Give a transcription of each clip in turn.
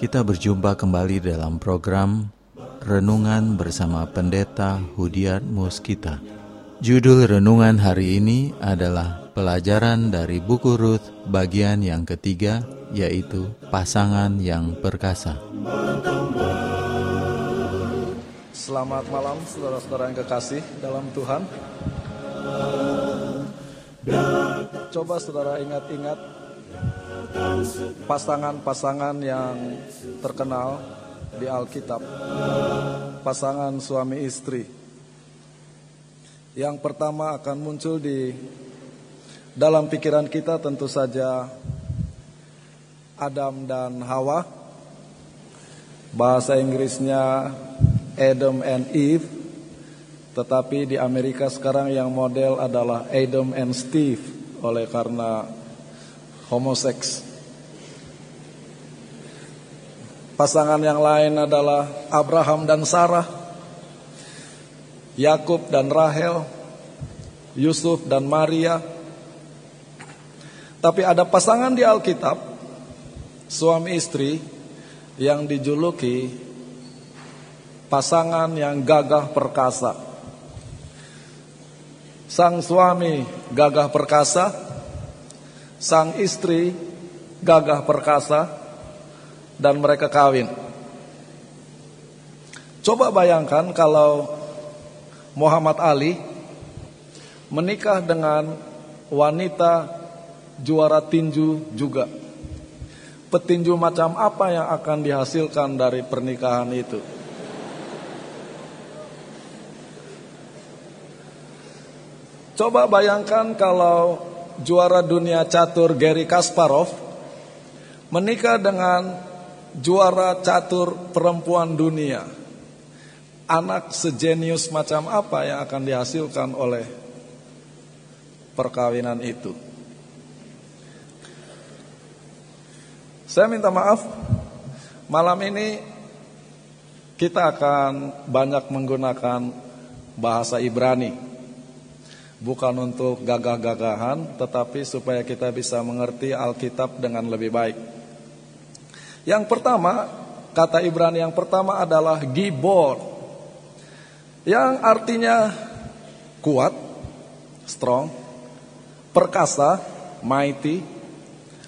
Kita berjumpa kembali dalam program Renungan bersama Pendeta Hudiat Muskita Judul renungan hari ini adalah pelajaran dari buku Ruth bagian yang ketiga yaitu pasangan yang perkasa. Selamat malam saudara-saudara yang kekasih dalam Tuhan. Coba saudara ingat-ingat pasangan-pasangan yang terkenal di Alkitab. Pasangan suami istri yang pertama akan muncul di dalam pikiran kita tentu saja Adam dan Hawa. Bahasa Inggrisnya Adam and Eve. Tetapi di Amerika sekarang yang model adalah Adam and Steve oleh karena homoseks. Pasangan yang lain adalah Abraham dan Sarah. Yakub dan Rahel, Yusuf dan Maria. Tapi ada pasangan di Alkitab, suami istri yang dijuluki pasangan yang gagah perkasa. Sang suami gagah perkasa, sang istri gagah perkasa, dan mereka kawin. Coba bayangkan kalau Muhammad Ali menikah dengan wanita juara tinju juga. Petinju macam apa yang akan dihasilkan dari pernikahan itu? Coba bayangkan kalau juara dunia catur Gary Kasparov menikah dengan juara catur perempuan dunia anak sejenius macam apa yang akan dihasilkan oleh perkawinan itu. Saya minta maaf, malam ini kita akan banyak menggunakan bahasa Ibrani. Bukan untuk gagah-gagahan, tetapi supaya kita bisa mengerti Alkitab dengan lebih baik. Yang pertama, kata Ibrani yang pertama adalah gibor yang artinya kuat, strong, perkasa, mighty,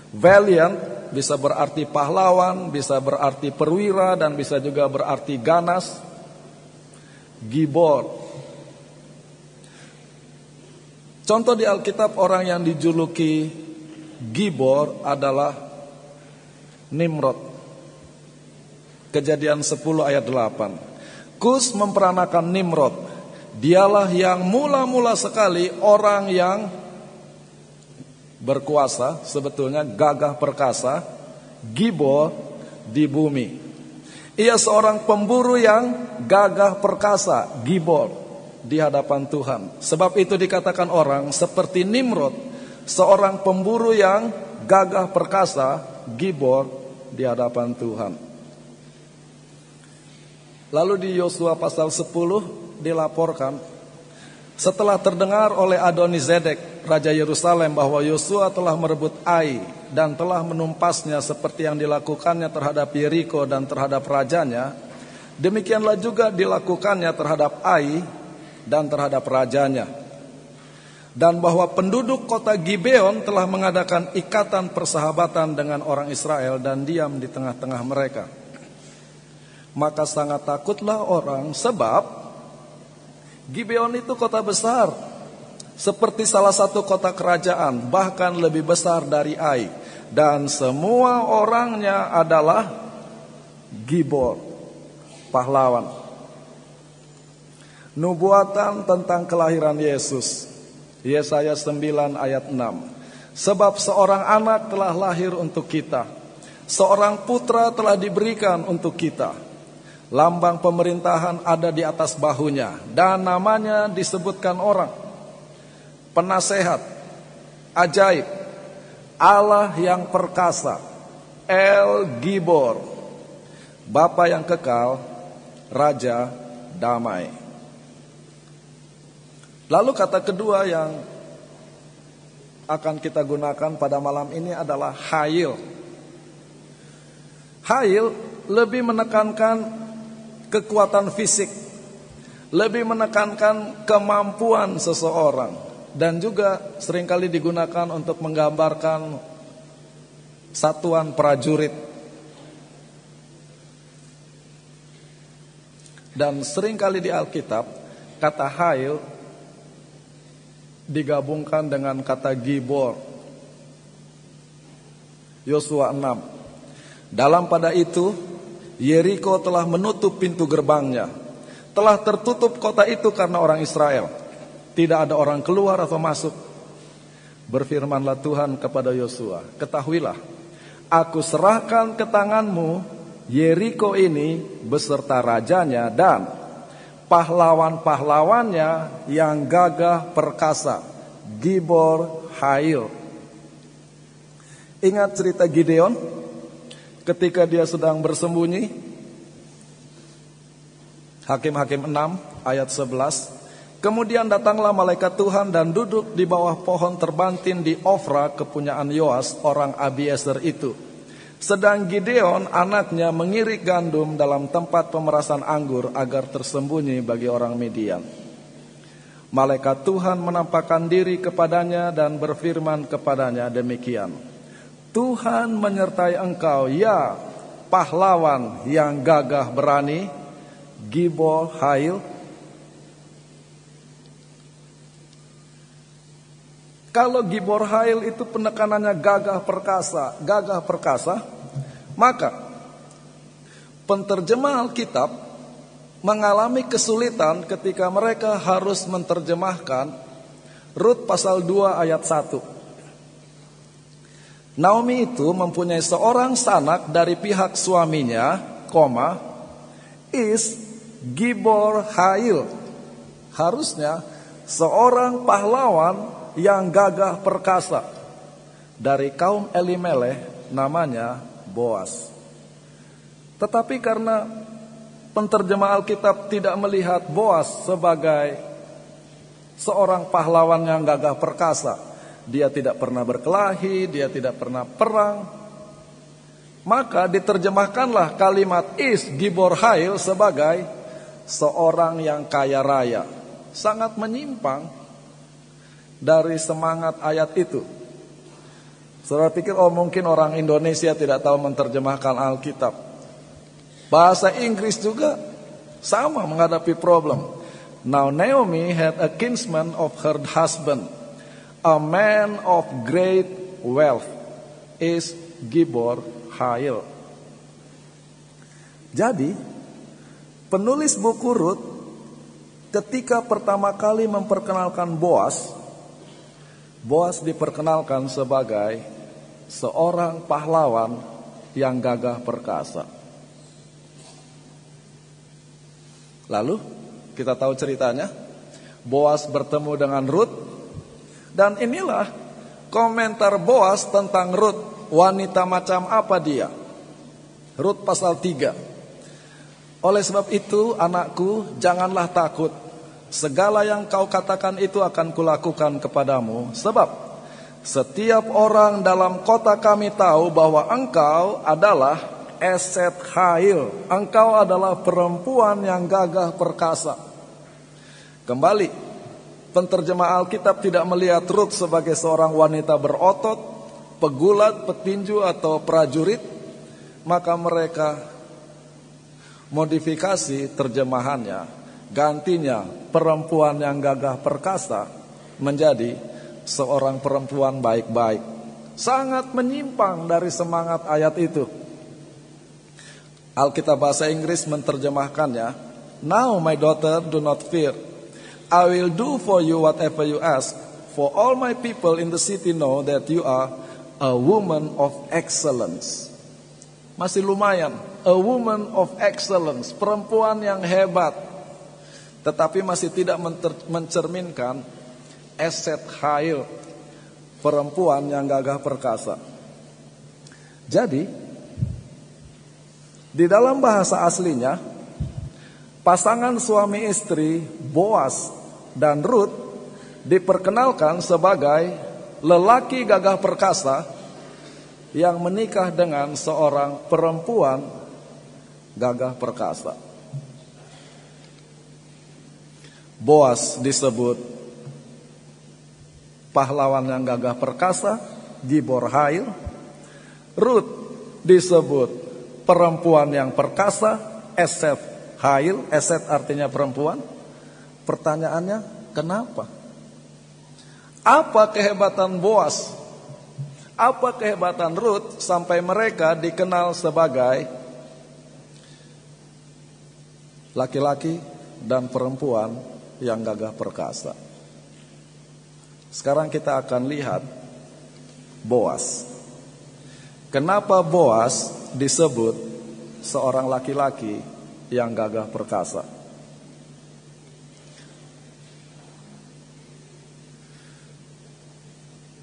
valiant, bisa berarti pahlawan, bisa berarti perwira, dan bisa juga berarti ganas, gibor. Contoh di Alkitab orang yang dijuluki gibor adalah Nimrod. Kejadian 10 ayat 8. Kus memperanakan Nimrod. Dialah yang mula-mula sekali orang yang berkuasa, sebetulnya gagah perkasa, gibor di bumi. Ia seorang pemburu yang gagah perkasa, gibor di hadapan Tuhan. Sebab itu dikatakan orang seperti Nimrod, seorang pemburu yang gagah perkasa, gibor di hadapan Tuhan. Lalu di Yosua pasal 10 dilaporkan setelah terdengar oleh Adonizedek raja Yerusalem bahwa Yosua telah merebut Ai dan telah menumpasnya seperti yang dilakukannya terhadap Yeriko dan terhadap rajanya, demikianlah juga dilakukannya terhadap Ai dan terhadap rajanya. Dan bahwa penduduk kota Gibeon telah mengadakan ikatan persahabatan dengan orang Israel dan diam di tengah-tengah mereka. Maka sangat takutlah orang sebab Gibeon itu kota besar seperti salah satu kota kerajaan bahkan lebih besar dari Ai. Dan semua orangnya adalah Gibor pahlawan nubuatan tentang kelahiran Yesus Yesaya 9 ayat 6 sebab seorang anak telah lahir untuk kita Seorang putra telah diberikan untuk kita. Lambang pemerintahan ada di atas bahunya dan namanya disebutkan orang. Penasehat, ajaib, Allah yang perkasa, El Gibor, Bapa yang kekal, Raja damai. Lalu kata kedua yang akan kita gunakan pada malam ini adalah hail. Hail lebih menekankan kekuatan fisik, lebih menekankan kemampuan seseorang dan juga sering kali digunakan untuk menggambarkan satuan prajurit. Dan sering kali di Alkitab kata hail digabungkan dengan kata gibor. Yosua 6. Dalam pada itu, Yeriko telah menutup pintu gerbangnya. Telah tertutup kota itu karena orang Israel. Tidak ada orang keluar atau masuk. Berfirmanlah Tuhan kepada Yosua, ketahuilah, aku serahkan ke tanganmu Yeriko ini beserta rajanya dan pahlawan-pahlawannya yang gagah perkasa, Gibor Hail. Ingat cerita Gideon ketika dia sedang bersembunyi? Hakim-hakim 6 ayat 11. Kemudian datanglah malaikat Tuhan dan duduk di bawah pohon terbantin di Ofra kepunyaan Yoas orang Abiezer itu. Sedang Gideon anaknya mengirik gandum dalam tempat pemerasan anggur agar tersembunyi bagi orang Midian. Malaikat Tuhan menampakkan diri kepadanya dan berfirman kepadanya demikian. Tuhan menyertai engkau ya pahlawan yang gagah berani, Gibor Hail. Kalau Gibor Hail itu penekanannya gagah perkasa, gagah perkasa, maka penterjemah Alkitab mengalami kesulitan ketika mereka harus menerjemahkan Rut pasal 2 ayat 1. Naomi itu mempunyai seorang sanak dari pihak suaminya, koma, is Gibor Hail. Harusnya seorang pahlawan yang gagah perkasa dari kaum Elimeleh namanya Boas. Tetapi karena penterjemah Alkitab tidak melihat Boas sebagai seorang pahlawan yang gagah perkasa, dia tidak pernah berkelahi, dia tidak pernah perang, maka diterjemahkanlah kalimat is gibor hail sebagai seorang yang kaya raya. Sangat menyimpang dari semangat ayat itu. Saudara pikir oh mungkin orang Indonesia tidak tahu menerjemahkan Alkitab. Bahasa Inggris juga sama menghadapi problem. Now Naomi had a kinsman of her husband, a man of great wealth, is Gibor Hail. Jadi, penulis buku Rut ketika pertama kali memperkenalkan Boas, Boas diperkenalkan sebagai seorang pahlawan yang gagah perkasa. Lalu kita tahu ceritanya. Boas bertemu dengan Ruth dan inilah komentar Boas tentang Ruth. Wanita macam apa dia? Ruth pasal 3. Oleh sebab itu anakku janganlah takut Segala yang kau katakan itu akan kulakukan kepadamu. Sebab setiap orang dalam kota kami tahu bahwa engkau adalah Eset Hail Engkau adalah perempuan yang gagah perkasa. Kembali Penterjemah Alkitab tidak melihat Ruth sebagai seorang wanita berotot Pegulat, petinju atau prajurit. Maka mereka modifikasi terjemahannya Gantinya perempuan yang gagah perkasa menjadi seorang perempuan baik-baik. Sangat menyimpang dari semangat ayat itu. Alkitab bahasa Inggris menerjemahkannya, Now my daughter do not fear. I will do for you whatever you ask. For all my people in the city know that you are a woman of excellence. masih lumayan. A woman of excellence, perempuan yang hebat. Tetapi masih tidak mencerminkan aset Hail, perempuan yang gagah perkasa. Jadi, di dalam bahasa aslinya, pasangan suami istri Boas dan Ruth diperkenalkan sebagai lelaki gagah perkasa yang menikah dengan seorang perempuan gagah perkasa. Boas disebut pahlawan yang gagah perkasa, Gibor Hail. Ruth disebut perempuan yang perkasa, Eset Hail, Eset artinya perempuan. Pertanyaannya, kenapa? Apa kehebatan Boas apa kehebatan Ruth sampai mereka dikenal sebagai laki-laki dan perempuan yang gagah perkasa? Sekarang kita akan lihat Boas. Kenapa Boas disebut seorang laki-laki yang gagah perkasa?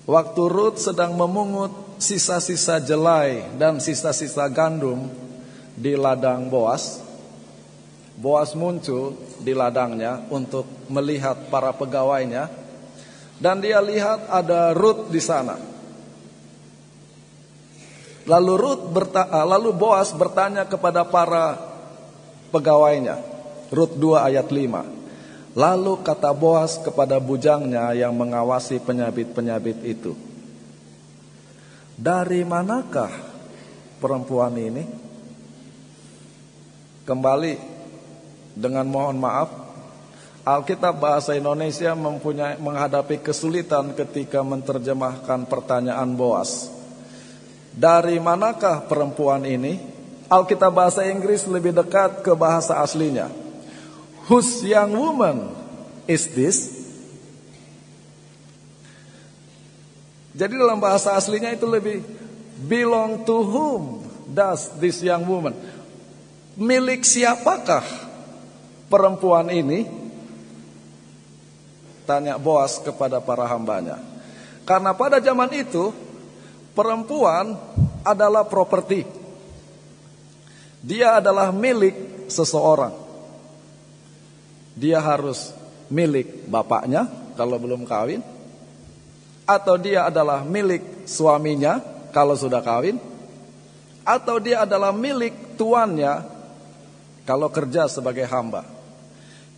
Waktu Ruth sedang memungut sisa-sisa jelai dan sisa-sisa gandum di ladang Boas, Boas muncul di ladangnya untuk melihat para pegawainya dan dia lihat ada Ruth di sana. Lalu Ruth berta ah, lalu Boas bertanya kepada para pegawainya. Ruth 2 ayat 5. Lalu kata Boas kepada bujangnya yang mengawasi penyabit-penyabit itu. Dari manakah perempuan ini? Kembali dengan mohon maaf, Alkitab bahasa Indonesia mempunyai menghadapi kesulitan ketika menerjemahkan pertanyaan Boas. Dari manakah perempuan ini? Alkitab bahasa Inggris lebih dekat ke bahasa aslinya. Whose young woman is this? Jadi dalam bahasa aslinya itu lebih belong to whom does this young woman? Milik siapakah perempuan ini? Tanya Boas kepada para hambanya. Karena pada zaman itu perempuan adalah properti. Dia adalah milik seseorang dia harus milik bapaknya kalau belum kawin atau dia adalah milik suaminya kalau sudah kawin atau dia adalah milik tuannya kalau kerja sebagai hamba.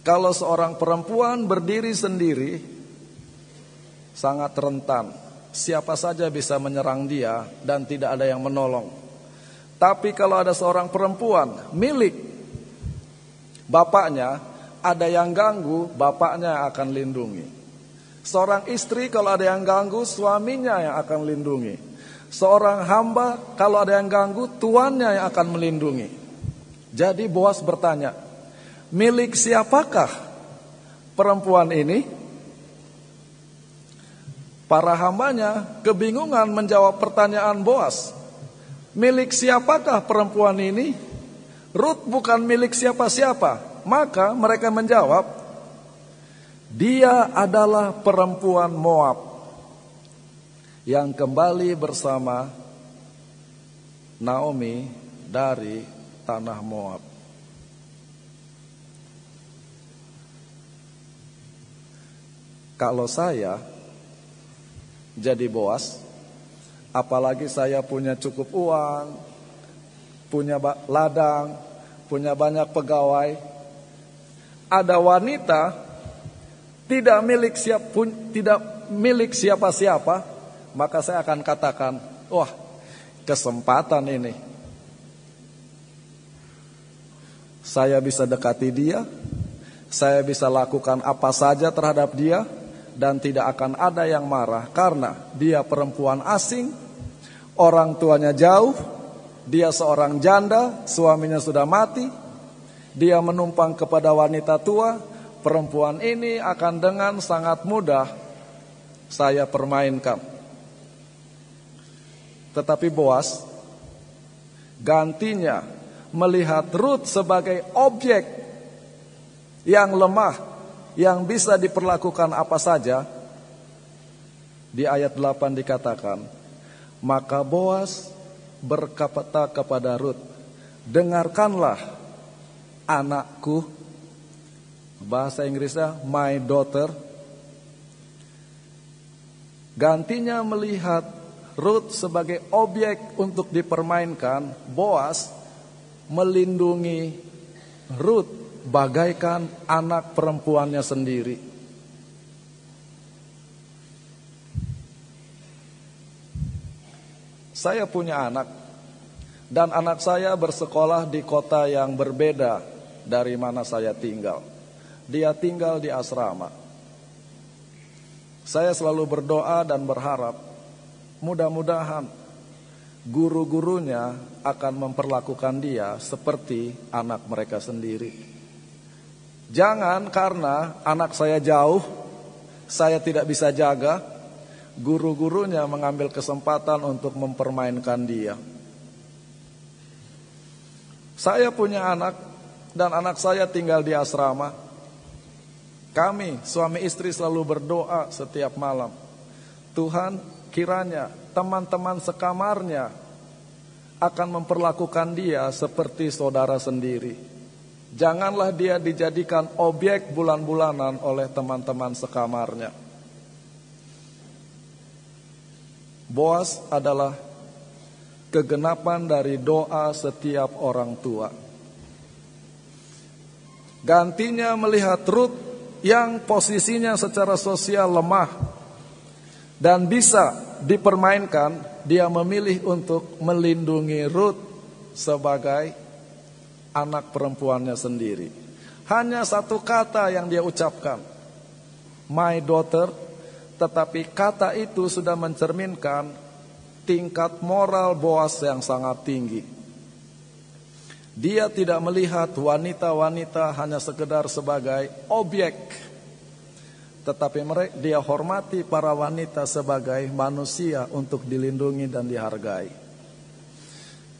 Kalau seorang perempuan berdiri sendiri sangat rentan. Siapa saja bisa menyerang dia dan tidak ada yang menolong. Tapi kalau ada seorang perempuan milik bapaknya, ada yang ganggu, bapaknya akan lindungi. Seorang istri kalau ada yang ganggu, suaminya yang akan lindungi. Seorang hamba kalau ada yang ganggu, tuannya yang akan melindungi. Jadi Boas bertanya, milik siapakah perempuan ini? Para hambanya kebingungan menjawab pertanyaan Boas. Milik siapakah perempuan ini? Ruth bukan milik siapa-siapa. Maka mereka menjawab, dia adalah perempuan Moab yang kembali bersama Naomi dari tanah Moab. Kalau saya jadi boas, apalagi saya punya cukup uang, punya ladang, punya banyak pegawai, ada wanita tidak milik siap pun tidak milik siapa-siapa, maka saya akan katakan, wah, kesempatan ini. Saya bisa dekati dia, saya bisa lakukan apa saja terhadap dia dan tidak akan ada yang marah karena dia perempuan asing, orang tuanya jauh, dia seorang janda, suaminya sudah mati, dia menumpang kepada wanita tua, perempuan ini akan dengan sangat mudah saya permainkan. Tetapi Boas, Gantinya melihat Ruth sebagai objek yang lemah yang bisa diperlakukan apa saja. Di ayat 8 dikatakan, maka Boas berkata kepada Ruth, dengarkanlah anakku, bahasa Inggrisnya my daughter, gantinya melihat Ruth sebagai objek untuk dipermainkan, Boas melindungi Ruth bagaikan anak perempuannya sendiri. Saya punya anak dan anak saya bersekolah di kota yang berbeda dari mana saya tinggal. Dia tinggal di asrama. Saya selalu berdoa dan berharap mudah-mudahan guru-gurunya akan memperlakukan dia seperti anak mereka sendiri. Jangan karena anak saya jauh, saya tidak bisa jaga, guru-gurunya mengambil kesempatan untuk mempermainkan dia. Saya punya anak dan anak saya tinggal di asrama. Kami suami istri selalu berdoa setiap malam. Tuhan kiranya teman-teman sekamarnya akan memperlakukan dia seperti saudara sendiri. Janganlah dia dijadikan objek bulan-bulanan oleh teman-teman sekamarnya. Boas adalah kegenapan dari doa setiap orang tua. Gantinya melihat Ruth yang posisinya secara sosial lemah dan bisa dipermainkan, dia memilih untuk melindungi Ruth sebagai anak perempuannya sendiri. Hanya satu kata yang dia ucapkan, "My daughter," tetapi kata itu sudah mencerminkan tingkat moral Boas yang sangat tinggi. Dia tidak melihat wanita-wanita hanya sekedar sebagai objek, tetapi mereka dia hormati para wanita sebagai manusia untuk dilindungi dan dihargai.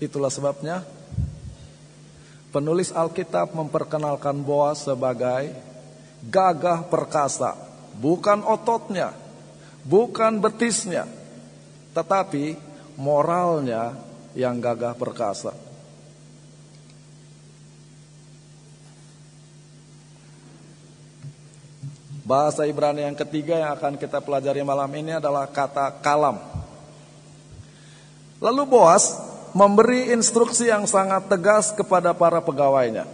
Itulah sebabnya penulis Alkitab memperkenalkan Boas sebagai gagah perkasa, bukan ototnya, bukan betisnya, tetapi moralnya yang gagah perkasa. Bahasa Ibrani yang ketiga yang akan kita pelajari malam ini adalah kata kalam. Lalu Boas memberi instruksi yang sangat tegas kepada para pegawainya.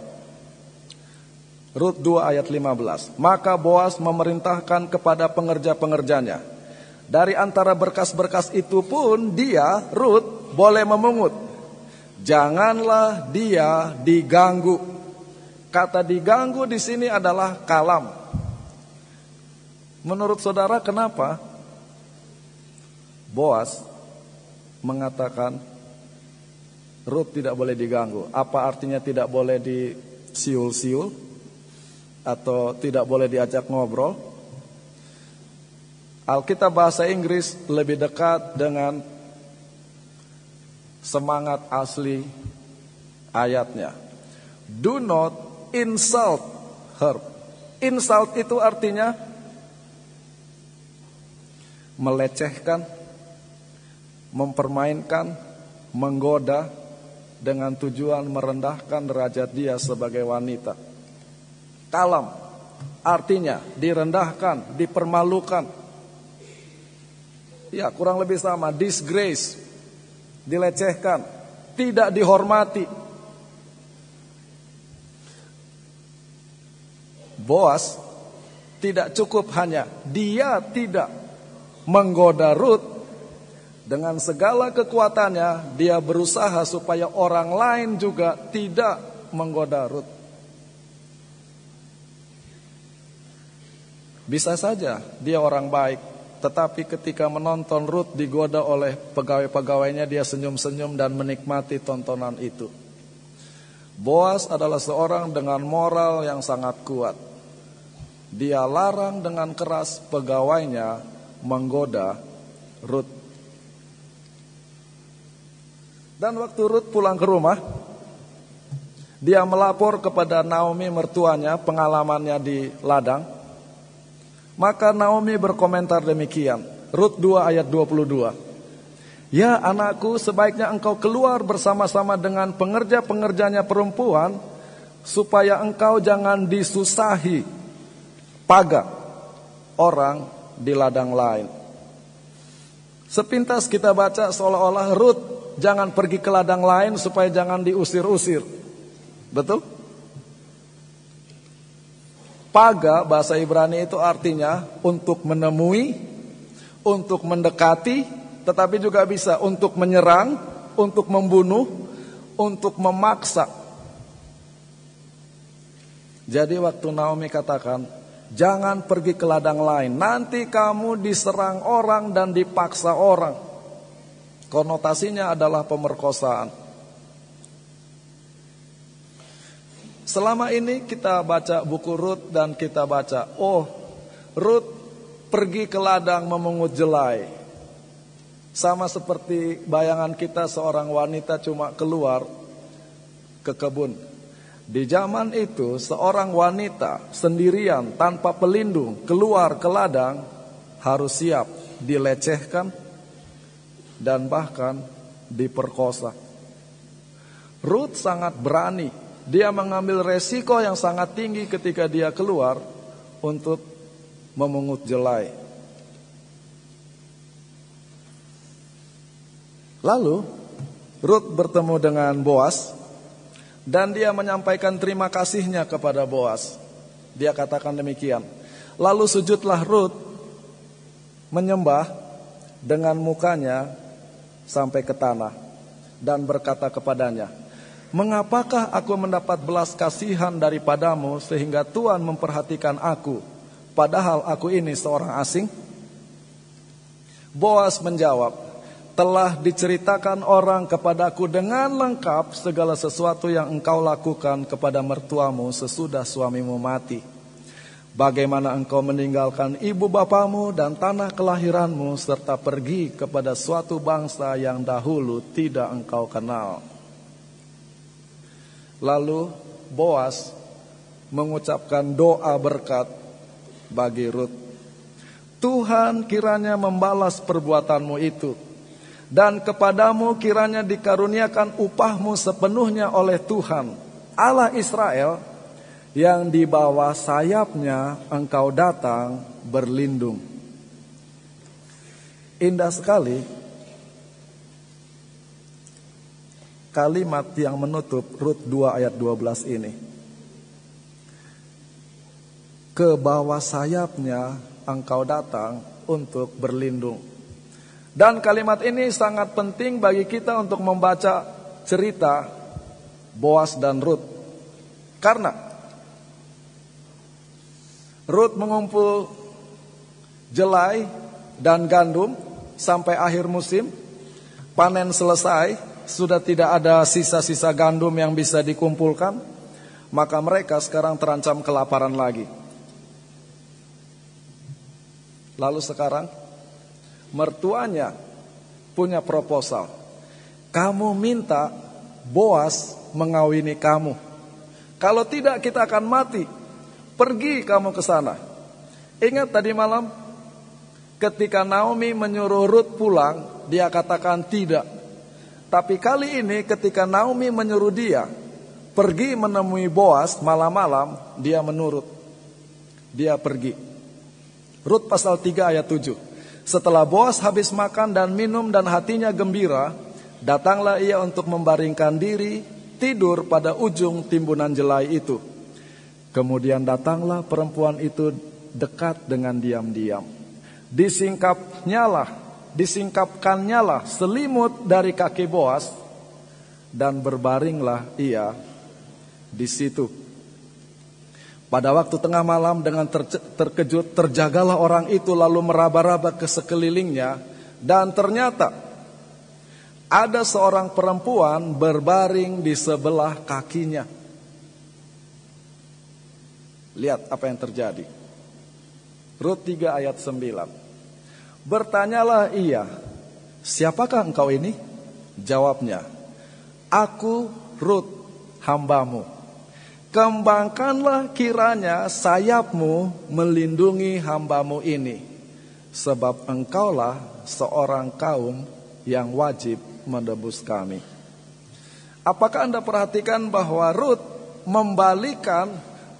Rut 2 ayat 15. Maka Boas memerintahkan kepada pengerja-pengerjanya dari antara berkas-berkas itu pun dia, Ruth, boleh memungut. Janganlah dia diganggu. Kata diganggu di sini adalah kalam. Menurut saudara kenapa? Boas mengatakan Ruth tidak boleh diganggu. Apa artinya tidak boleh disiul-siul? Atau tidak boleh diajak ngobrol? Alkitab bahasa Inggris lebih dekat dengan semangat asli ayatnya. Do not insult her. Insult itu artinya melecehkan, mempermainkan, menggoda dengan tujuan merendahkan derajat dia sebagai wanita. Kalam artinya direndahkan, dipermalukan, Ya kurang lebih sama Disgrace Dilecehkan Tidak dihormati Boas Tidak cukup hanya Dia tidak Menggoda Ruth Dengan segala kekuatannya Dia berusaha supaya orang lain juga Tidak menggoda Ruth Bisa saja dia orang baik tetapi ketika menonton Ruth digoda oleh pegawai-pegawainya dia senyum-senyum dan menikmati tontonan itu. Boas adalah seorang dengan moral yang sangat kuat. Dia larang dengan keras pegawainya menggoda Ruth. Dan waktu Ruth pulang ke rumah, dia melapor kepada Naomi mertuanya pengalamannya di ladang. Maka Naomi berkomentar demikian. Rut 2 ayat 22. Ya anakku sebaiknya engkau keluar bersama-sama dengan pengerja-pengerjanya perempuan supaya engkau jangan disusahi paga orang di ladang lain. Sepintas kita baca seolah-olah Rut jangan pergi ke ladang lain supaya jangan diusir-usir. Betul? Paga bahasa Ibrani itu artinya untuk menemui, untuk mendekati, tetapi juga bisa untuk menyerang, untuk membunuh, untuk memaksa. Jadi waktu Naomi katakan, jangan pergi ke ladang lain, nanti kamu diserang orang dan dipaksa orang. Konotasinya adalah pemerkosaan. Selama ini kita baca buku Rut dan kita baca, oh Rut pergi ke ladang memungut jelai. Sama seperti bayangan kita seorang wanita cuma keluar ke kebun. Di zaman itu seorang wanita sendirian tanpa pelindung keluar ke ladang harus siap dilecehkan dan bahkan diperkosa. Ruth sangat berani dia mengambil resiko yang sangat tinggi ketika dia keluar untuk memungut jelai. Lalu Ruth bertemu dengan Boas dan dia menyampaikan terima kasihnya kepada Boas. Dia katakan demikian. Lalu sujudlah Ruth menyembah dengan mukanya sampai ke tanah dan berkata kepadanya, Mengapakah aku mendapat belas kasihan daripadamu sehingga Tuhan memperhatikan aku, padahal aku ini seorang asing? Boas menjawab, telah diceritakan orang kepadaku dengan lengkap segala sesuatu yang engkau lakukan kepada mertuamu sesudah suamimu mati. Bagaimana engkau meninggalkan ibu bapamu dan tanah kelahiranmu serta pergi kepada suatu bangsa yang dahulu tidak engkau kenal. Lalu Boas mengucapkan doa berkat bagi Ruth. Tuhan kiranya membalas perbuatanmu itu. Dan kepadamu kiranya dikaruniakan upahmu sepenuhnya oleh Tuhan. Allah Israel yang di bawah sayapnya engkau datang berlindung. Indah sekali kalimat yang menutup Rut 2 ayat 12 ini. Ke bawah sayapnya engkau datang untuk berlindung. Dan kalimat ini sangat penting bagi kita untuk membaca cerita Boas dan Rut. Karena Rut mengumpul jelai dan gandum sampai akhir musim. Panen selesai, sudah tidak ada sisa-sisa gandum yang bisa dikumpulkan, maka mereka sekarang terancam kelaparan lagi. Lalu sekarang mertuanya punya proposal. Kamu minta Boas mengawini kamu. Kalau tidak kita akan mati. Pergi kamu ke sana. Ingat tadi malam ketika Naomi menyuruh Ruth pulang, dia katakan tidak. Tapi kali ini ketika Naomi menyuruh dia pergi menemui Boas malam-malam, dia menurut. Dia pergi. Rut pasal 3 ayat 7. Setelah Boas habis makan dan minum dan hatinya gembira, datanglah ia untuk membaringkan diri, tidur pada ujung timbunan jelai itu. Kemudian datanglah perempuan itu dekat dengan diam-diam. Disingkapnya lah disingkapkannya lah selimut dari kaki Boas dan berbaringlah ia di situ. Pada waktu tengah malam dengan ter terkejut terjagalah orang itu lalu meraba-raba ke sekelilingnya dan ternyata ada seorang perempuan berbaring di sebelah kakinya. Lihat apa yang terjadi. Rut 3 ayat 9. Bertanyalah ia, siapakah engkau ini? Jawabnya, Aku Rut, hambamu. Kembangkanlah kiranya sayapmu melindungi hambamu ini. Sebab engkaulah seorang kaum yang wajib menebus kami. Apakah Anda perhatikan bahwa Rut membalikan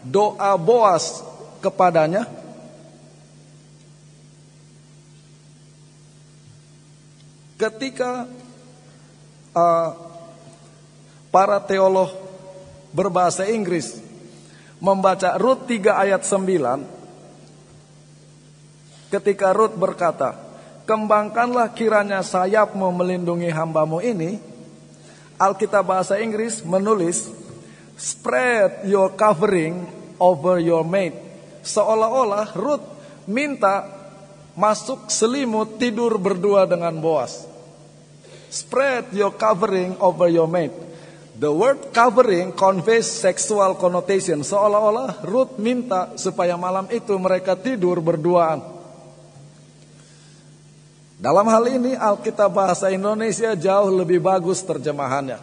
doa Boas kepadanya? Ketika uh, para teolog berbahasa Inggris membaca Rut 3 ayat 9 ketika Rut berkata kembangkanlah kiranya sayapmu melindungi hambamu ini Alkitab bahasa Inggris menulis spread your covering over your mate seolah-olah Rut minta masuk selimut tidur berdua dengan Boas. Spread your covering over your mate. The word covering conveys sexual connotation. Seolah-olah Ruth minta supaya malam itu mereka tidur berduaan. Dalam hal ini Alkitab bahasa Indonesia jauh lebih bagus terjemahannya.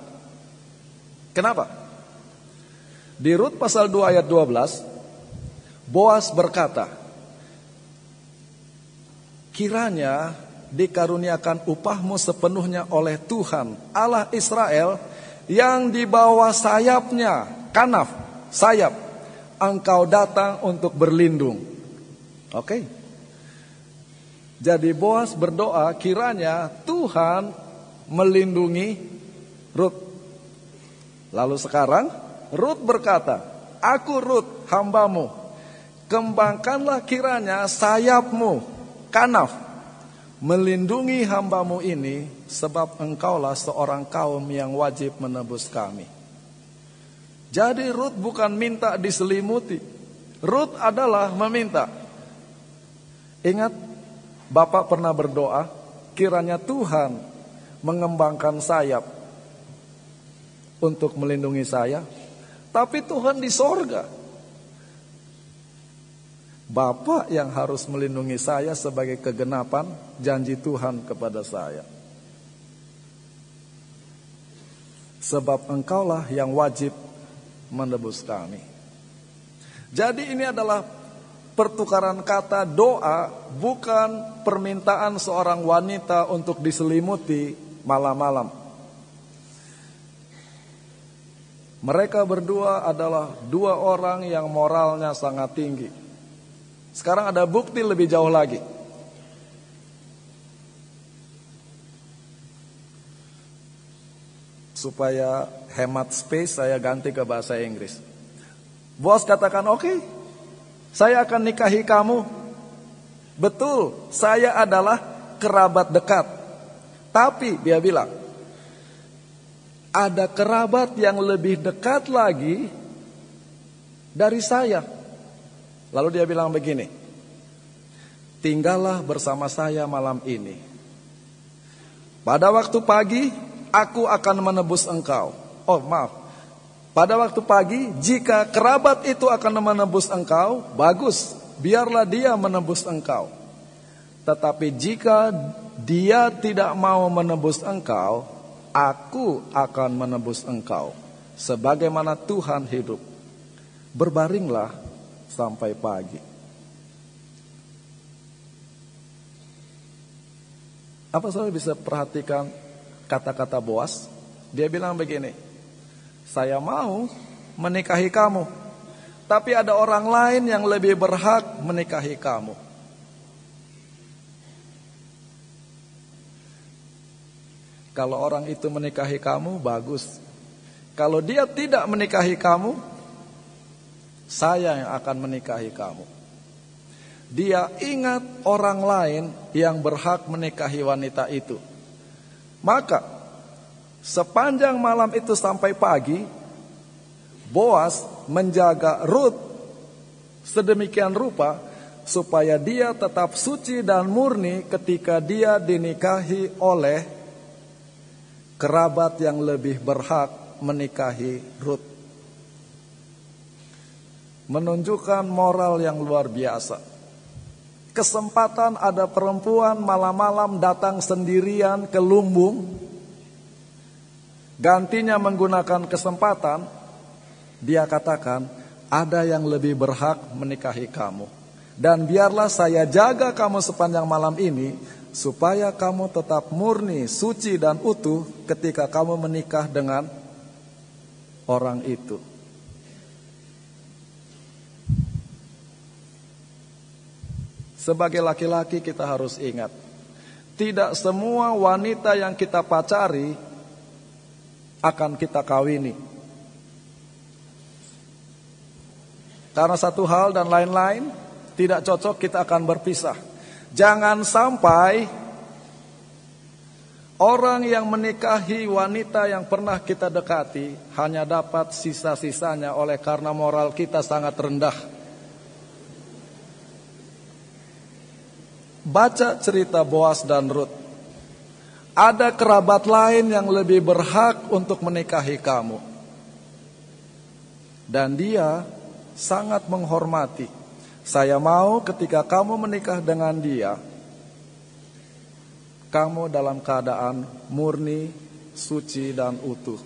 Kenapa? Di Rut pasal 2 ayat 12, Boas berkata, kiranya dikaruniakan upahmu sepenuhnya oleh Tuhan Allah Israel yang di bawah sayapnya kanaf sayap engkau datang untuk berlindung. Oke. Jadi Boas berdoa kiranya Tuhan melindungi Ruth lalu sekarang Ruth berkata aku Ruth hambamu kembangkanlah kiranya sayapmu kanaf melindungi hambamu ini sebab engkaulah seorang kaum yang wajib menebus kami. Jadi Ruth bukan minta diselimuti. Ruth adalah meminta. Ingat Bapak pernah berdoa kiranya Tuhan mengembangkan sayap untuk melindungi saya. Tapi Tuhan di sorga Bapak yang harus melindungi saya sebagai kegenapan janji Tuhan kepada saya. Sebab engkaulah yang wajib menebus kami. Jadi ini adalah pertukaran kata doa bukan permintaan seorang wanita untuk diselimuti malam-malam. Mereka berdua adalah dua orang yang moralnya sangat tinggi. Sekarang ada bukti lebih jauh lagi. Supaya hemat space saya ganti ke bahasa Inggris. Bos katakan oke, okay, saya akan nikahi kamu. Betul, saya adalah kerabat dekat. Tapi dia bilang, ada kerabat yang lebih dekat lagi dari saya. Lalu dia bilang begini, tinggallah bersama saya malam ini. Pada waktu pagi, aku akan menebus engkau. Oh maaf, pada waktu pagi, jika kerabat itu akan menebus engkau, bagus, biarlah dia menebus engkau. Tetapi jika dia tidak mau menebus engkau, aku akan menebus engkau. Sebagaimana Tuhan hidup. Berbaringlah sampai pagi. Apa saudara bisa perhatikan kata-kata Boas? Dia bilang begini, saya mau menikahi kamu, tapi ada orang lain yang lebih berhak menikahi kamu. Kalau orang itu menikahi kamu, bagus. Kalau dia tidak menikahi kamu, saya yang akan menikahi kamu. Dia ingat orang lain yang berhak menikahi wanita itu. Maka sepanjang malam itu sampai pagi, Boas menjaga Ruth sedemikian rupa supaya dia tetap suci dan murni ketika dia dinikahi oleh kerabat yang lebih berhak menikahi Ruth menunjukkan moral yang luar biasa. Kesempatan ada perempuan malam-malam datang sendirian ke lumbung. gantinya menggunakan kesempatan, dia katakan, ada yang lebih berhak menikahi kamu. Dan biarlah saya jaga kamu sepanjang malam ini, supaya kamu tetap murni, suci, dan utuh ketika kamu menikah dengan orang itu. Sebagai laki-laki kita harus ingat, tidak semua wanita yang kita pacari akan kita kawini. Karena satu hal dan lain-lain tidak cocok kita akan berpisah. Jangan sampai orang yang menikahi wanita yang pernah kita dekati hanya dapat sisa-sisanya oleh karena moral kita sangat rendah. Baca cerita Boas dan Ruth. Ada kerabat lain yang lebih berhak untuk menikahi kamu. Dan dia sangat menghormati. Saya mau ketika kamu menikah dengan dia, kamu dalam keadaan murni, suci, dan utuh.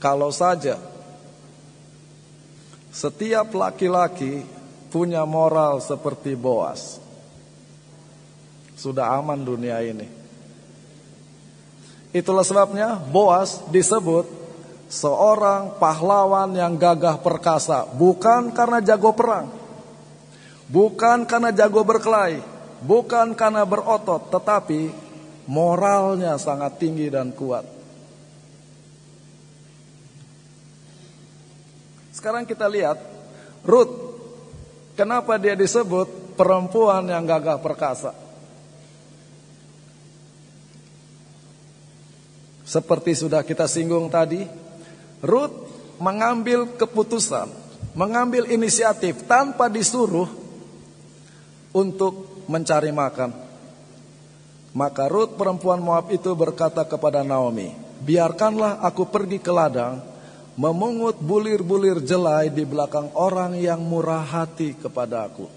Kalau saja setiap laki-laki punya moral seperti Boas, sudah aman dunia ini. Itulah sebabnya Boas disebut seorang pahlawan yang gagah perkasa, bukan karena jago perang, bukan karena jago berkelahi, bukan karena berotot, tetapi moralnya sangat tinggi dan kuat. Sekarang kita lihat Ruth, kenapa dia disebut perempuan yang gagah perkasa? Seperti sudah kita singgung tadi, Ruth mengambil keputusan, mengambil inisiatif tanpa disuruh untuk mencari makan. Maka Ruth perempuan Moab itu berkata kepada Naomi, "Biarkanlah aku pergi ke ladang, memungut bulir-bulir jelai di belakang orang yang murah hati kepada aku."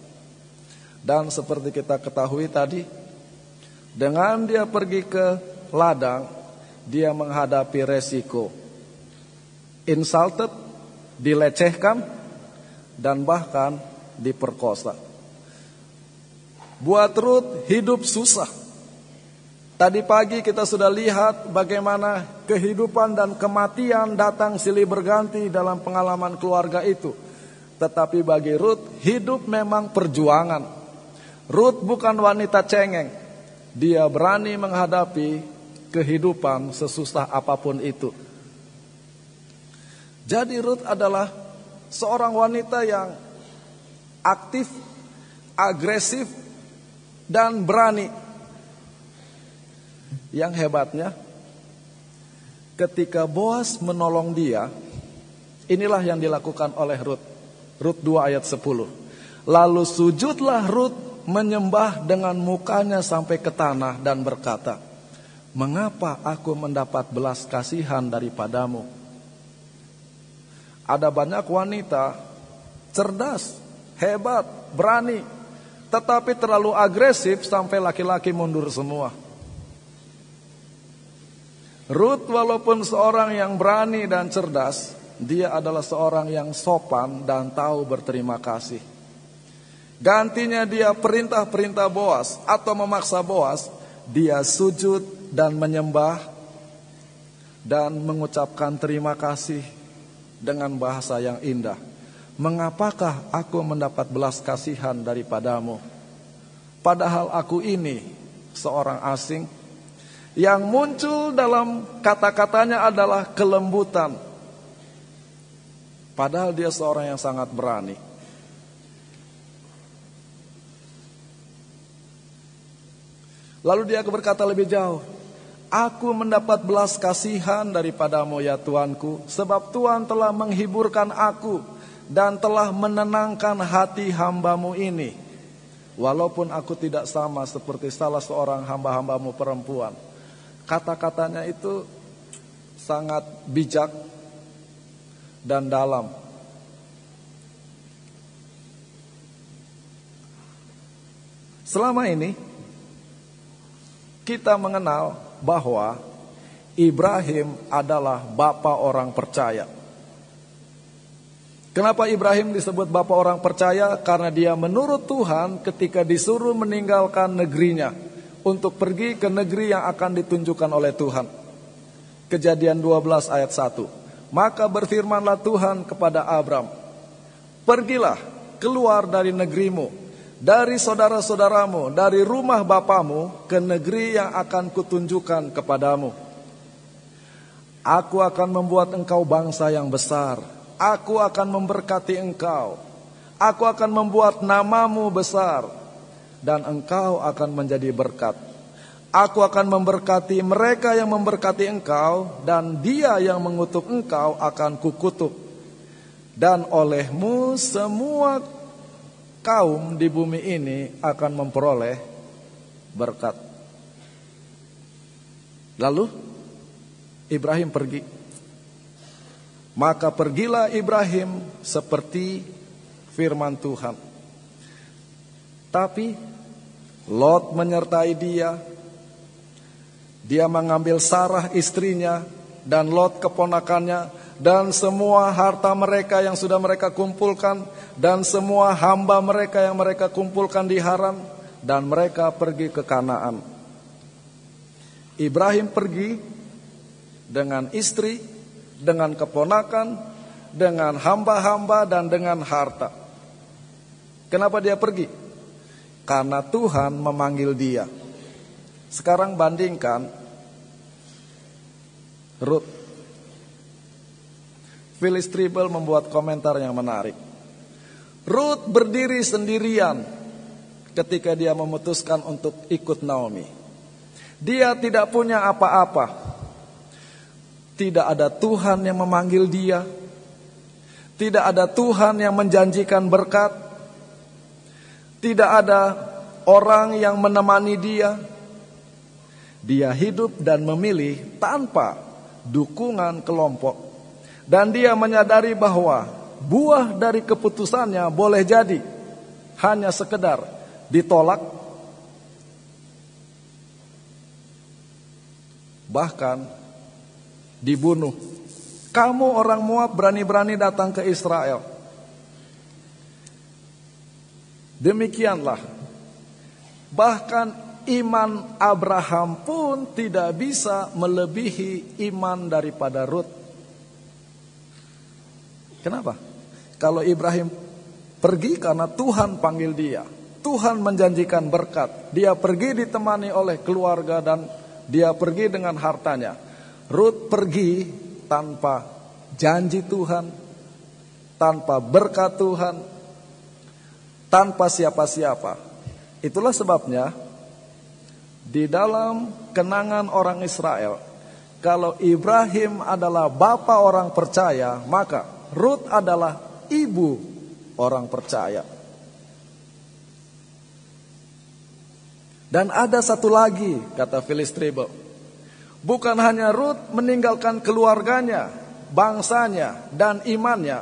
Dan seperti kita ketahui tadi, dengan dia pergi ke ladang, dia menghadapi resiko insulted, dilecehkan, dan bahkan diperkosa. Buat Ruth hidup susah. Tadi pagi kita sudah lihat bagaimana kehidupan dan kematian datang silih berganti dalam pengalaman keluarga itu. Tetapi bagi Ruth hidup memang perjuangan. Ruth bukan wanita cengeng. Dia berani menghadapi kehidupan sesusah apa pun itu. Jadi Ruth adalah seorang wanita yang aktif, agresif, dan berani. Yang hebatnya, ketika Boas menolong dia, inilah yang dilakukan oleh Ruth. Ruth 2 ayat 10. Lalu sujudlah Ruth menyembah dengan mukanya sampai ke tanah dan berkata, Mengapa aku mendapat belas kasihan daripadamu? Ada banyak wanita cerdas, hebat, berani, tetapi terlalu agresif sampai laki-laki mundur semua. Ruth walaupun seorang yang berani dan cerdas, dia adalah seorang yang sopan dan tahu berterima kasih. Gantinya dia perintah-perintah Boas atau memaksa Boas, dia sujud dan menyembah dan mengucapkan terima kasih dengan bahasa yang indah. Mengapakah aku mendapat belas kasihan daripadamu? Padahal aku ini seorang asing yang muncul dalam kata-katanya adalah kelembutan. Padahal dia seorang yang sangat berani. Lalu dia berkata lebih jauh, Aku mendapat belas kasihan daripadamu ya Tuanku, sebab Tuhan telah menghiburkan aku dan telah menenangkan hati hambamu ini. Walaupun aku tidak sama seperti salah seorang hamba-hambamu perempuan. Kata-katanya itu sangat bijak dan dalam. Selama ini kita mengenal bahwa Ibrahim adalah bapak orang percaya. Kenapa Ibrahim disebut bapak orang percaya? Karena dia menurut Tuhan ketika disuruh meninggalkan negerinya untuk pergi ke negeri yang akan ditunjukkan oleh Tuhan. Kejadian 12 ayat 1. Maka berfirmanlah Tuhan kepada Abram, "Pergilah keluar dari negerimu, dari saudara-saudaramu, dari rumah bapamu ke negeri yang akan kutunjukkan kepadamu. Aku akan membuat engkau bangsa yang besar." Aku akan memberkati engkau. Aku akan membuat namamu besar. Dan engkau akan menjadi berkat. Aku akan memberkati mereka yang memberkati engkau. Dan dia yang mengutuk engkau akan kukutuk. Dan olehmu semua kaum di bumi ini akan memperoleh berkat. Lalu Ibrahim pergi maka pergilah Ibrahim seperti firman Tuhan. Tapi Lot menyertai dia. Dia mengambil Sarah istrinya dan Lot keponakannya dan semua harta mereka yang sudah mereka kumpulkan dan semua hamba mereka yang mereka kumpulkan di Haran dan mereka pergi ke Kanaan. Ibrahim pergi dengan istri dengan keponakan, dengan hamba-hamba dan dengan harta. Kenapa dia pergi? Karena Tuhan memanggil dia. Sekarang bandingkan Ruth. Phyllis Tribble membuat komentar yang menarik. Ruth berdiri sendirian ketika dia memutuskan untuk ikut Naomi. Dia tidak punya apa-apa. Tidak ada Tuhan yang memanggil dia. Tidak ada Tuhan yang menjanjikan berkat. Tidak ada orang yang menemani dia. Dia hidup dan memilih tanpa dukungan kelompok. Dan dia menyadari bahwa buah dari keputusannya boleh jadi hanya sekedar ditolak. Bahkan dibunuh. Kamu orang Moab berani-berani datang ke Israel. Demikianlah. Bahkan iman Abraham pun tidak bisa melebihi iman daripada Ruth. Kenapa? Kalau Ibrahim pergi karena Tuhan panggil dia. Tuhan menjanjikan berkat. Dia pergi ditemani oleh keluarga dan dia pergi dengan hartanya. Ruth pergi tanpa janji Tuhan, tanpa berkat Tuhan, tanpa siapa-siapa. Itulah sebabnya di dalam kenangan orang Israel, kalau Ibrahim adalah bapak orang percaya, maka Ruth adalah ibu orang percaya. Dan ada satu lagi, kata Phyllis Tribble. Bukan hanya Ruth meninggalkan keluarganya, bangsanya, dan imannya,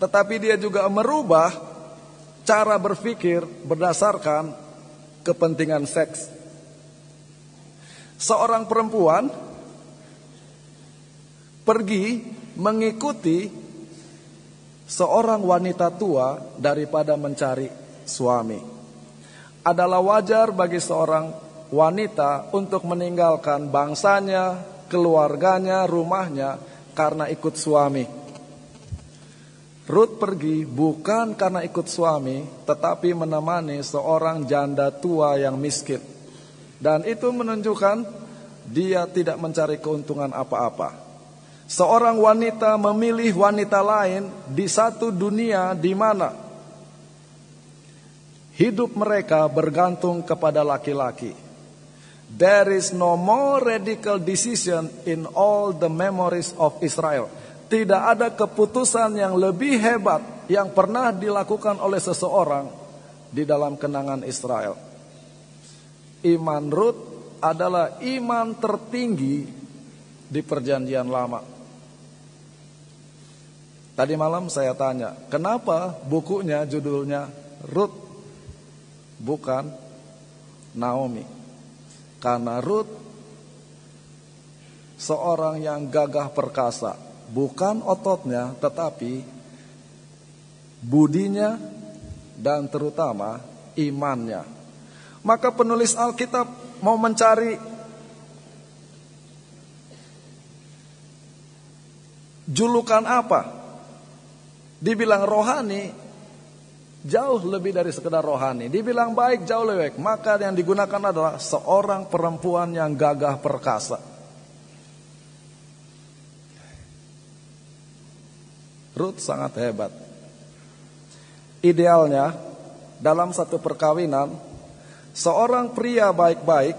tetapi dia juga merubah cara berpikir berdasarkan kepentingan seks. Seorang perempuan pergi mengikuti seorang wanita tua daripada mencari suami. Adalah wajar bagi seorang wanita untuk meninggalkan bangsanya, keluarganya, rumahnya karena ikut suami. Ruth pergi bukan karena ikut suami, tetapi menemani seorang janda tua yang miskin. Dan itu menunjukkan dia tidak mencari keuntungan apa-apa. Seorang wanita memilih wanita lain di satu dunia di mana hidup mereka bergantung kepada laki-laki. There is no more radical decision in all the memories of Israel. Tidak ada keputusan yang lebih hebat yang pernah dilakukan oleh seseorang di dalam kenangan Israel. Iman Ruth adalah iman tertinggi di perjanjian lama. Tadi malam saya tanya, kenapa bukunya judulnya Ruth bukan Naomi? Karena Ruth seorang yang gagah perkasa, bukan ototnya tetapi budinya dan terutama imannya. Maka penulis Alkitab mau mencari julukan apa? Dibilang rohani, jauh lebih dari sekedar rohani. Dibilang baik, jauh lebih baik. Maka yang digunakan adalah seorang perempuan yang gagah perkasa. Ruth sangat hebat. Idealnya, dalam satu perkawinan, seorang pria baik-baik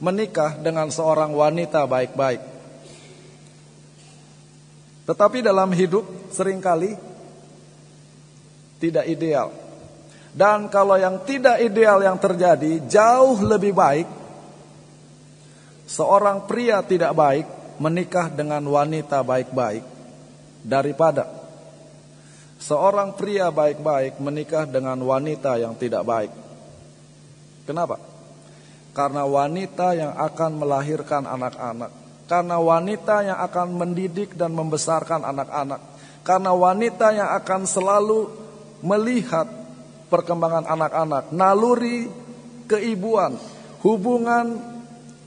menikah dengan seorang wanita baik-baik. Tetapi dalam hidup sering kali tidak ideal. Dan kalau yang tidak ideal yang terjadi jauh lebih baik seorang pria tidak baik menikah dengan wanita baik-baik daripada seorang pria baik-baik menikah dengan wanita yang tidak baik. Kenapa? Karena wanita yang akan melahirkan anak-anak, karena wanita yang akan mendidik dan membesarkan anak-anak, karena wanita yang akan selalu melihat perkembangan anak-anak, naluri keibuan, hubungan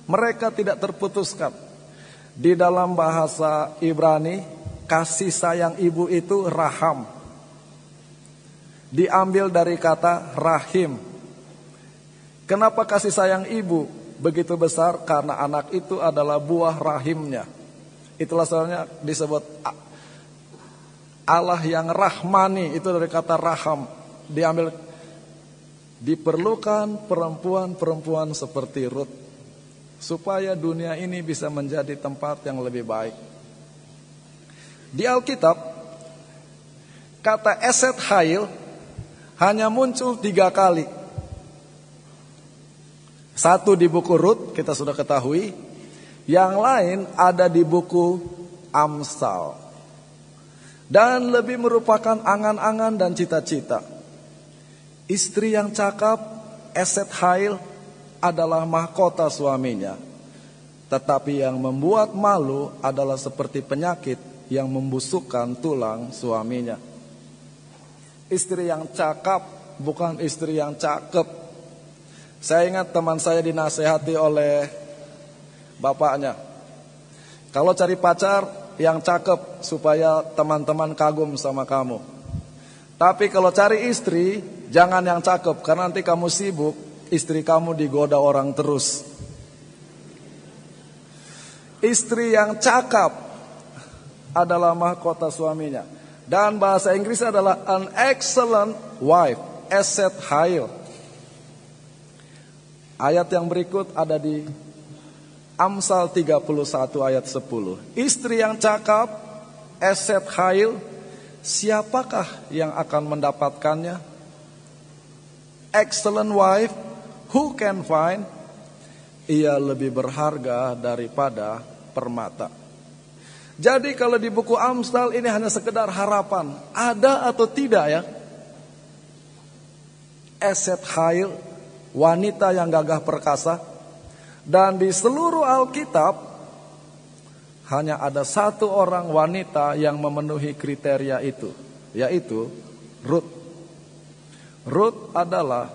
mereka tidak terputuskan. Di dalam bahasa Ibrani, kasih sayang ibu itu raham. Diambil dari kata rahim. Kenapa kasih sayang ibu begitu besar? Karena anak itu adalah buah rahimnya. Itulah soalnya disebut Allah yang rahmani itu dari kata raham diambil diperlukan perempuan-perempuan seperti Ruth supaya dunia ini bisa menjadi tempat yang lebih baik. Di Alkitab kata eset hail hanya muncul tiga kali. Satu di buku Ruth kita sudah ketahui, yang lain ada di buku Amsal dan lebih merupakan angan-angan dan cita-cita. Istri yang cakap, eset hail adalah mahkota suaminya. Tetapi yang membuat malu adalah seperti penyakit yang membusukkan tulang suaminya. Istri yang cakap bukan istri yang cakep. Saya ingat teman saya dinasehati oleh bapaknya. Kalau cari pacar yang cakep supaya teman-teman kagum sama kamu. Tapi kalau cari istri, jangan yang cakep karena nanti kamu sibuk, istri kamu digoda orang terus. Istri yang cakep adalah mahkota suaminya. Dan bahasa Inggris adalah an excellent wife, asset high. Ayat yang berikut ada di Amsal 31 ayat 10. Istri yang cakap, eset hail, siapakah yang akan mendapatkannya? Excellent wife, who can find? Ia lebih berharga daripada permata. Jadi kalau di buku Amsal ini hanya sekedar harapan, ada atau tidak ya? Eset hail, wanita yang gagah perkasa, dan di seluruh Alkitab hanya ada satu orang wanita yang memenuhi kriteria itu, yaitu Ruth. Ruth adalah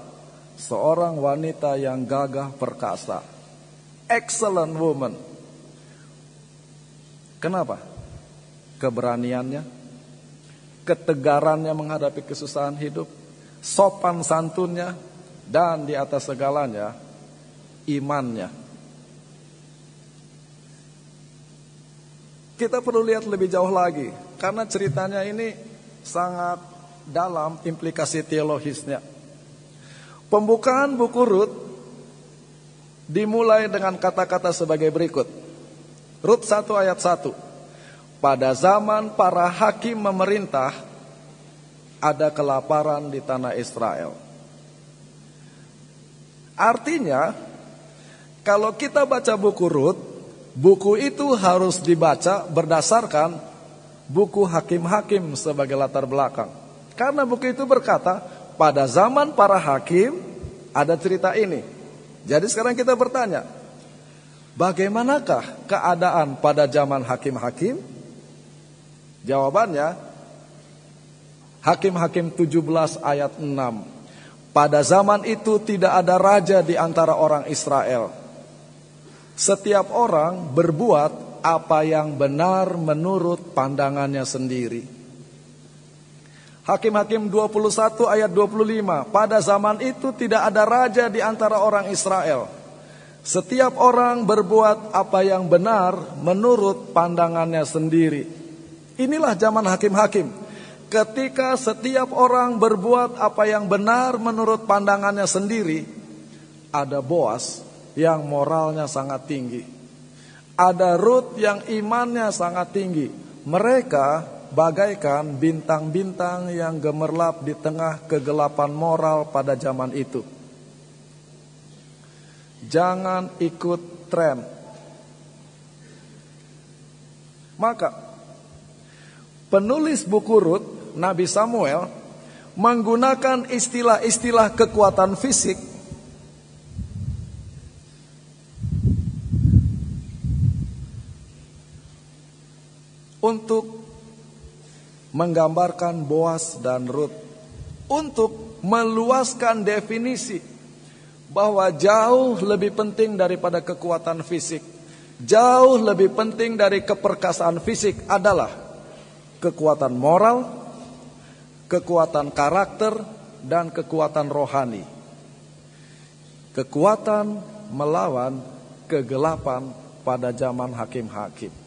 seorang wanita yang gagah perkasa. Excellent woman. Kenapa? Keberaniannya, ketegarannya menghadapi kesusahan hidup, sopan santunnya, dan di atas segalanya, imannya. Kita perlu lihat lebih jauh lagi karena ceritanya ini sangat dalam implikasi teologisnya. Pembukaan buku Rut dimulai dengan kata-kata sebagai berikut. Rut 1 ayat 1. Pada zaman para hakim memerintah ada kelaparan di tanah Israel. Artinya kalau kita baca buku Rut Buku itu harus dibaca berdasarkan buku hakim-hakim sebagai latar belakang. Karena buku itu berkata, pada zaman para hakim ada cerita ini. Jadi sekarang kita bertanya, Bagaimanakah keadaan pada zaman hakim-hakim? Jawabannya Hakim-hakim 17 ayat 6. Pada zaman itu tidak ada raja di antara orang Israel. Setiap orang berbuat apa yang benar menurut pandangannya sendiri. Hakim-hakim 21 ayat 25. Pada zaman itu tidak ada raja di antara orang Israel. Setiap orang berbuat apa yang benar menurut pandangannya sendiri. Inilah zaman hakim-hakim ketika setiap orang berbuat apa yang benar menurut pandangannya sendiri, ada Boas yang moralnya sangat tinggi. Ada Ruth yang imannya sangat tinggi. Mereka bagaikan bintang-bintang yang gemerlap di tengah kegelapan moral pada zaman itu. Jangan ikut tren. Maka penulis buku Ruth Nabi Samuel menggunakan istilah-istilah kekuatan fisik untuk menggambarkan Boas dan Ruth untuk meluaskan definisi bahwa jauh lebih penting daripada kekuatan fisik jauh lebih penting dari keperkasaan fisik adalah kekuatan moral kekuatan karakter, dan kekuatan rohani. Kekuatan melawan kegelapan pada zaman hakim-hakim.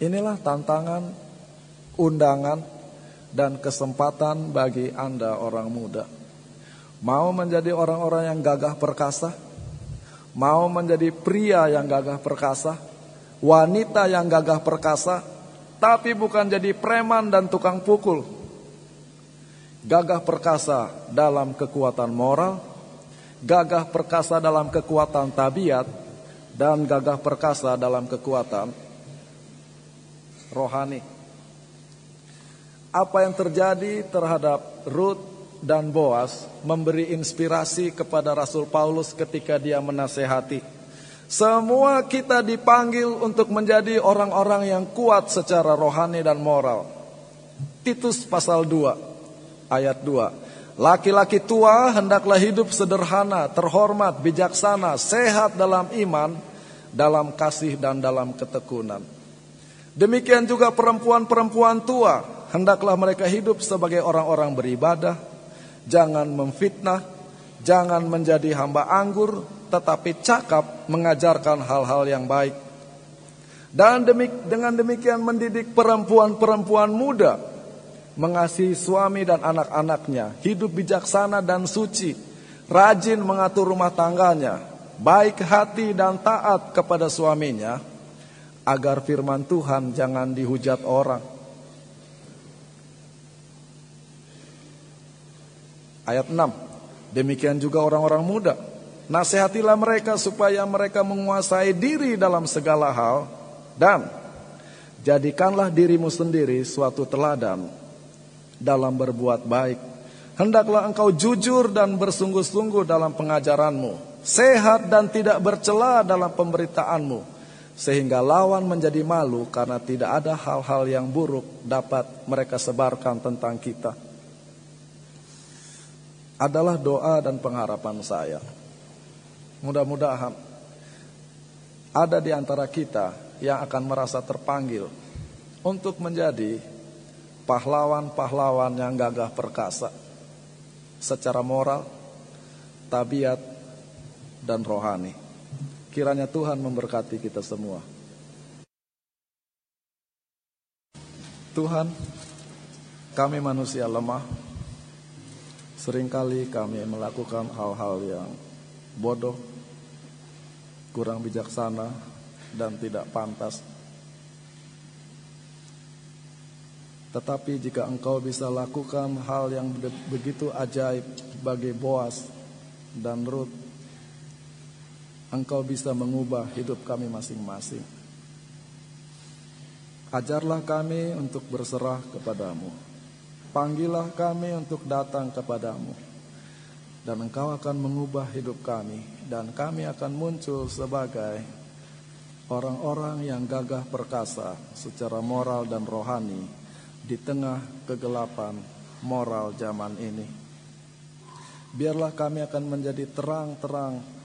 Inilah tantangan, undangan, dan kesempatan bagi Anda orang muda. Mau menjadi orang-orang yang gagah perkasa? Mau menjadi pria yang gagah perkasa? Wanita yang gagah perkasa? tapi bukan jadi preman dan tukang pukul. Gagah perkasa dalam kekuatan moral, gagah perkasa dalam kekuatan tabiat, dan gagah perkasa dalam kekuatan rohani. Apa yang terjadi terhadap Ruth dan Boas memberi inspirasi kepada Rasul Paulus ketika dia menasehati semua kita dipanggil untuk menjadi orang-orang yang kuat secara rohani dan moral. Titus pasal 2 ayat 2. Laki-laki tua hendaklah hidup sederhana, terhormat, bijaksana, sehat dalam iman, dalam kasih dan dalam ketekunan. Demikian juga perempuan-perempuan tua, hendaklah mereka hidup sebagai orang-orang beribadah, jangan memfitnah, jangan menjadi hamba anggur, tetapi cakap mengajarkan hal-hal yang baik. Dan demik, dengan demikian mendidik perempuan-perempuan muda mengasihi suami dan anak-anaknya, hidup bijaksana dan suci, rajin mengatur rumah tangganya, baik hati dan taat kepada suaminya, agar firman Tuhan jangan dihujat orang. Ayat 6. Demikian juga orang-orang muda Nasihatilah mereka supaya mereka menguasai diri dalam segala hal dan jadikanlah dirimu sendiri suatu teladan dalam berbuat baik. Hendaklah engkau jujur dan bersungguh-sungguh dalam pengajaranmu, sehat dan tidak bercela dalam pemberitaanmu, sehingga lawan menjadi malu karena tidak ada hal-hal yang buruk dapat mereka sebarkan tentang kita. Adalah doa dan pengharapan saya. Mudah-mudahan ada di antara kita yang akan merasa terpanggil untuk menjadi pahlawan-pahlawan yang gagah perkasa secara moral, tabiat, dan rohani. Kiranya Tuhan memberkati kita semua. Tuhan, kami manusia lemah. Seringkali kami melakukan hal-hal yang bodoh, kurang bijaksana, dan tidak pantas. Tetapi jika engkau bisa lakukan hal yang begitu ajaib bagi Boas dan Ruth, engkau bisa mengubah hidup kami masing-masing. Ajarlah kami untuk berserah kepadamu. Panggillah kami untuk datang kepadamu dan Engkau akan mengubah hidup kami dan kami akan muncul sebagai orang-orang yang gagah perkasa secara moral dan rohani di tengah kegelapan moral zaman ini. Biarlah kami akan menjadi terang-terang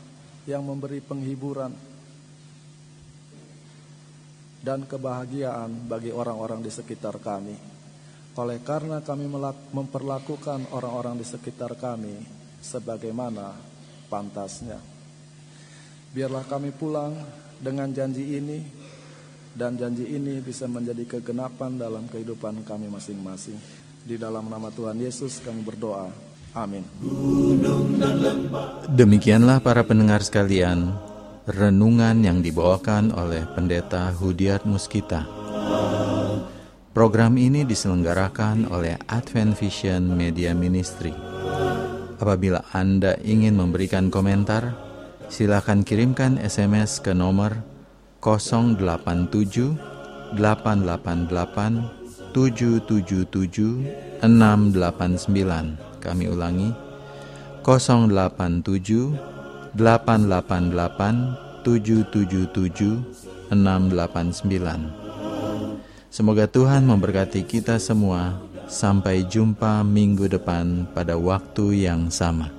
yang memberi penghiburan dan kebahagiaan bagi orang-orang di sekitar kami. Oleh karena kami memperlakukan orang-orang di sekitar kami sebagaimana pantasnya. Biarlah kami pulang dengan janji ini dan janji ini bisa menjadi kegenapan dalam kehidupan kami masing-masing. Di dalam nama Tuhan Yesus kami berdoa. Amin. Demikianlah para pendengar sekalian, renungan yang dibawakan oleh Pendeta Hudiat Muskita. Program ini diselenggarakan oleh Advent Vision Media Ministry. Apabila Anda ingin memberikan komentar, silakan kirimkan SMS ke nomor 087 888 777 689. Kami ulangi 087 888 777 689. Semoga Tuhan memberkati kita semua. Sampai jumpa minggu depan pada waktu yang sama.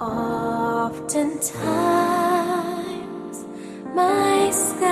Oftentimes, myself.